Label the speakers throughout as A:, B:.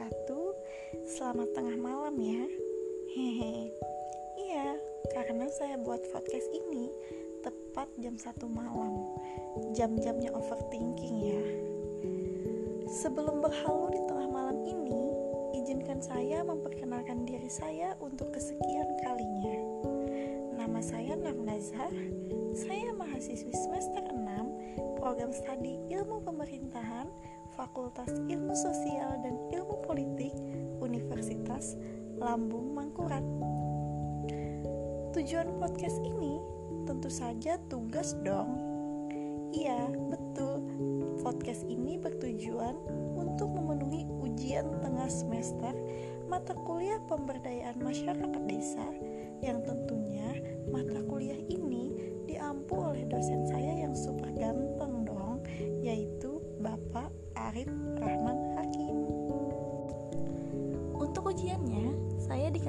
A: wabarakatuh. Selamat tengah malam ya. Hehe. Iya, karena saya buat podcast ini Tepat jam 1 malam. Jam-jamnya overthinking ya. Sebelum berhalu di tengah malam ini Izinkan saya memperkenalkan diri saya untuk kesekian kalinya. Nama saya Narnazah Saya mahasiswi semester 6 Program Studi Ilmu Pemerintahan Fakultas Ilmu Sosial dan Ilmu Politik Universitas Lambung Mangkurat. Tujuan podcast ini tentu saja tugas dong. Iya, betul. Podcast ini bertujuan untuk memenuhi ujian tengah semester mata kuliah pemberdayaan masyarakat desa yang tentunya mata kuliah ini diampu oleh dosen saya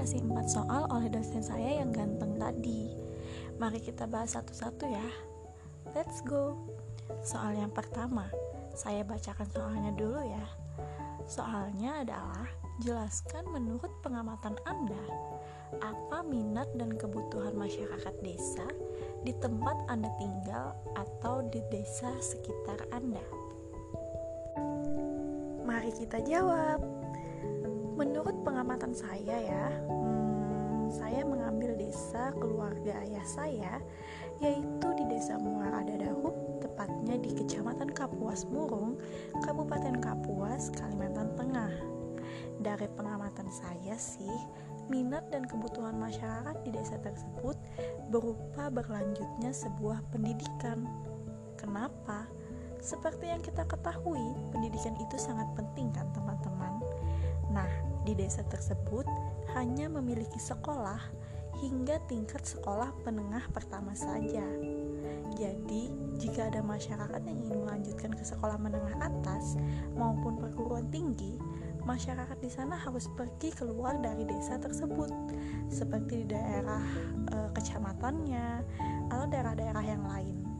A: dikasih empat soal oleh dosen saya yang ganteng tadi. Mari kita bahas satu-satu ya. Let's go. Soal yang pertama, saya bacakan soalnya dulu ya. Soalnya adalah jelaskan menurut pengamatan Anda apa minat dan kebutuhan masyarakat desa di tempat Anda tinggal atau di desa sekitar Anda. Mari kita jawab. Menurut pengamatan saya ya, hmm, saya mengambil desa keluarga ayah saya, yaitu di Desa Muara Dadahub, tepatnya di Kecamatan Kapuas Murung, Kabupaten Kapuas, Kalimantan Tengah. Dari pengamatan saya sih, minat dan kebutuhan masyarakat di desa tersebut berupa berlanjutnya sebuah pendidikan. Kenapa? Seperti yang kita ketahui, pendidikan itu sangat penting kan teman-teman. Nah, di desa tersebut hanya memiliki sekolah hingga tingkat sekolah menengah pertama saja. Jadi, jika ada masyarakat yang ingin melanjutkan ke sekolah menengah atas maupun perguruan tinggi, masyarakat di sana harus pergi keluar dari desa tersebut, seperti di daerah e, kecamatannya atau daerah-daerah yang lain.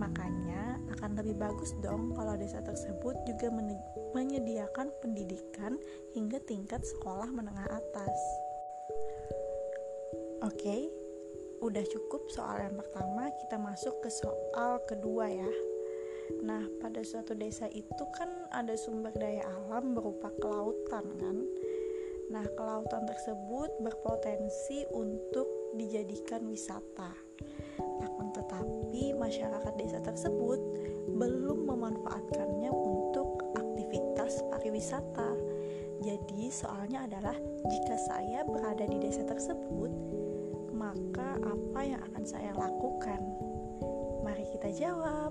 A: Makanya akan lebih bagus dong kalau desa tersebut juga menyediakan pendidikan hingga tingkat sekolah menengah atas. Oke, udah cukup soal yang pertama, kita masuk ke soal kedua ya. Nah, pada suatu desa itu kan ada sumber daya alam berupa kelautan kan. Nah, kelautan tersebut berpotensi untuk dijadikan wisata. Akan tetapi, masyarakat desa tersebut belum memanfaatkannya untuk aktivitas pariwisata. Jadi, soalnya adalah jika saya berada di desa tersebut, maka apa yang akan saya lakukan? Mari kita jawab.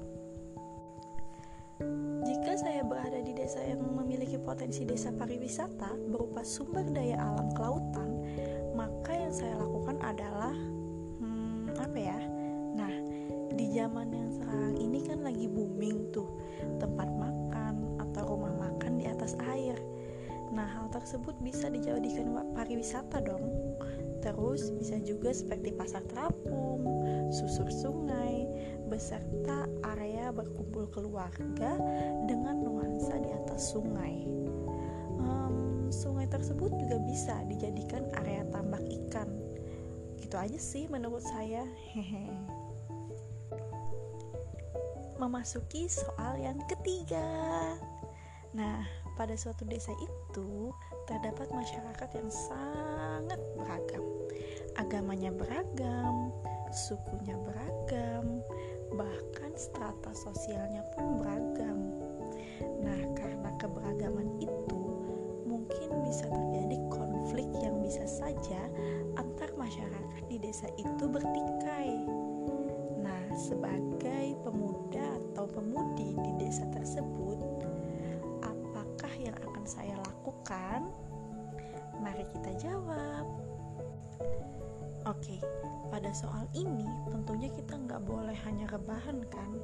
A: Jika saya berada di desa yang memiliki potensi desa pariwisata berupa sumber daya alam kelautan, maka kan lagi booming tuh tempat makan atau rumah makan di atas air. Nah, hal tersebut bisa dijadikan pariwisata dong. Terus bisa juga seperti pasar terapung, susur sungai, beserta area berkumpul keluarga dengan nuansa di atas sungai. Um, sungai tersebut juga bisa dijadikan area tambak ikan. Gitu aja sih menurut saya. Hehe. Memasuki soal yang ketiga. Nah, pada suatu desa itu terdapat masyarakat yang sangat beragam. Agamanya beragam, sukunya beragam, bahkan strata sosialnya pun beragam. Nah, karena keberagaman itu mungkin bisa terjadi konflik yang bisa saja antar masyarakat di desa itu bertikai. Sebagai pemuda atau pemudi di desa tersebut, apakah yang akan saya lakukan? Mari kita jawab. Oke, pada soal ini tentunya kita nggak boleh hanya rebahan kan?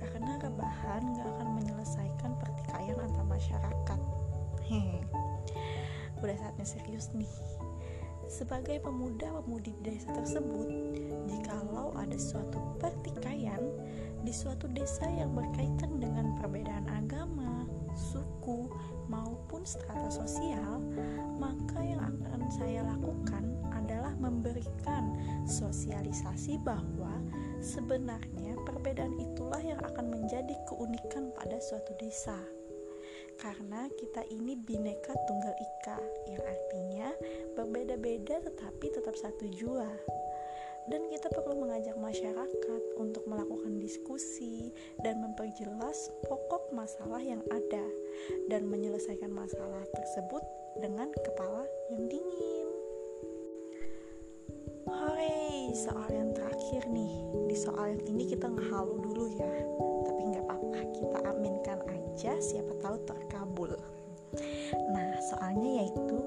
A: Karena rebahan nggak akan menyelesaikan pertikaian antar masyarakat. Hehe. Udah saatnya serius nih. Sebagai pemuda-pemudi di desa tersebut, jikalau ada suatu pertikaian di suatu desa yang berkaitan dengan perbedaan agama, suku, maupun strata sosial, maka yang akan saya lakukan adalah memberikan sosialisasi bahwa sebenarnya perbedaan itulah yang akan menjadi keunikan pada suatu desa. Karena kita ini bineka tunggal ika, yang artinya berbeda-beda tetapi tetap satu jua dan kita perlu mengajak masyarakat untuk melakukan diskusi dan memperjelas pokok masalah yang ada dan menyelesaikan masalah tersebut dengan kepala yang dingin. Hore, soal yang terakhir nih. Di soal yang ini kita ngehalu dulu ya. Tapi nggak apa-apa, kita aminkan aja siapa tahu terkabul. Nah, soalnya yaitu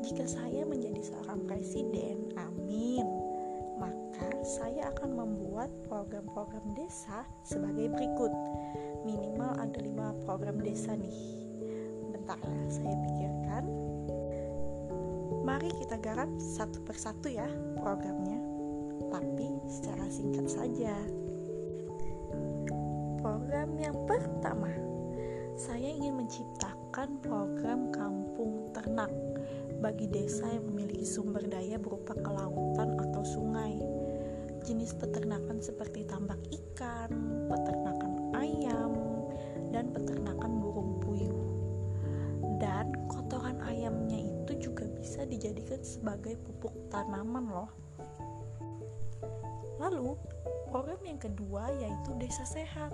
A: jika saya menjadi seorang presiden, amin saya akan membuat program-program desa sebagai berikut. Minimal ada lima program desa nih. Bentar ya, saya pikirkan. Mari kita garap satu persatu ya programnya, tapi secara singkat saja. Program yang pertama, saya ingin menciptakan program kampung ternak bagi desa yang memiliki sumber daya berupa kelautan atau sungai jenis peternakan seperti tambak ikan, peternakan ayam, dan peternakan burung puyuh. Dan kotoran ayamnya itu juga bisa dijadikan sebagai pupuk tanaman loh. Lalu, program yang kedua yaitu Desa Sehat.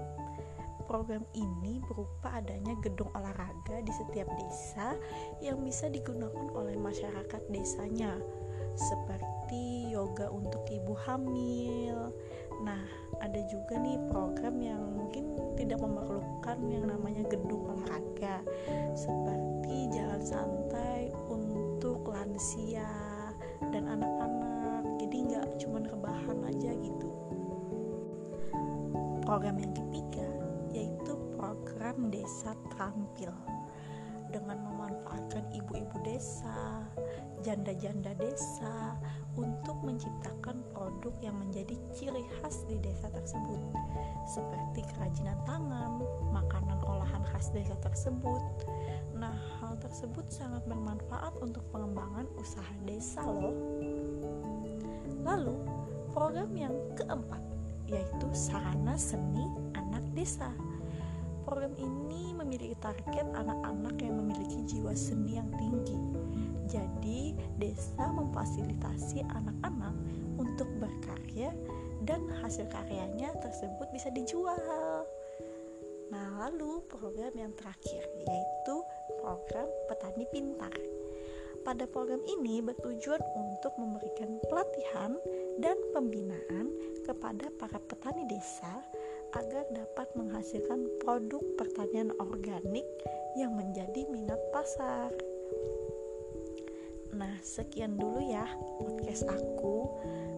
A: Program ini berupa adanya gedung olahraga di setiap desa yang bisa digunakan oleh masyarakat desanya seperti yoga untuk ibu hamil. Nah, ada juga nih program yang mungkin tidak memerlukan yang namanya gedung olahraga, seperti jalan santai untuk lansia dan anak-anak. Jadi nggak cuma rebahan aja gitu. Program yang ketiga yaitu program desa terampil dengan memanfaatkan ibu-ibu desa, janda-janda desa untuk menciptakan produk yang menjadi ciri khas di desa tersebut, seperti kerajinan tangan, makanan olahan khas desa tersebut. Nah, hal tersebut sangat bermanfaat untuk pengembangan usaha desa, loh. Lalu, program yang keempat yaitu sarana seni anak desa Program ini memiliki target anak-anak yang memiliki jiwa seni yang tinggi. Jadi, desa memfasilitasi anak-anak untuk berkarya dan hasil karyanya tersebut bisa dijual. Nah, lalu program yang terakhir yaitu program Petani Pintar. Pada program ini bertujuan untuk memberikan pelatihan dan pembinaan kepada para petani desa agar dapat menghasilkan produk pertanian organik yang menjadi minat pasar. Nah, sekian dulu ya podcast aku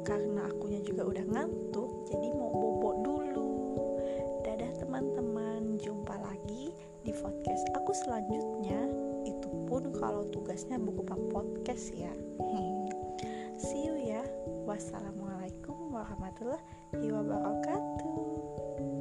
A: karena akunya juga udah ngantuk, jadi mau bobo dulu. Dadah teman-teman, jumpa lagi di podcast aku selanjutnya. Itu pun kalau tugasnya berupa podcast ya. See you ya. Wassalamualaikum warahmatullahi wabarakatuh.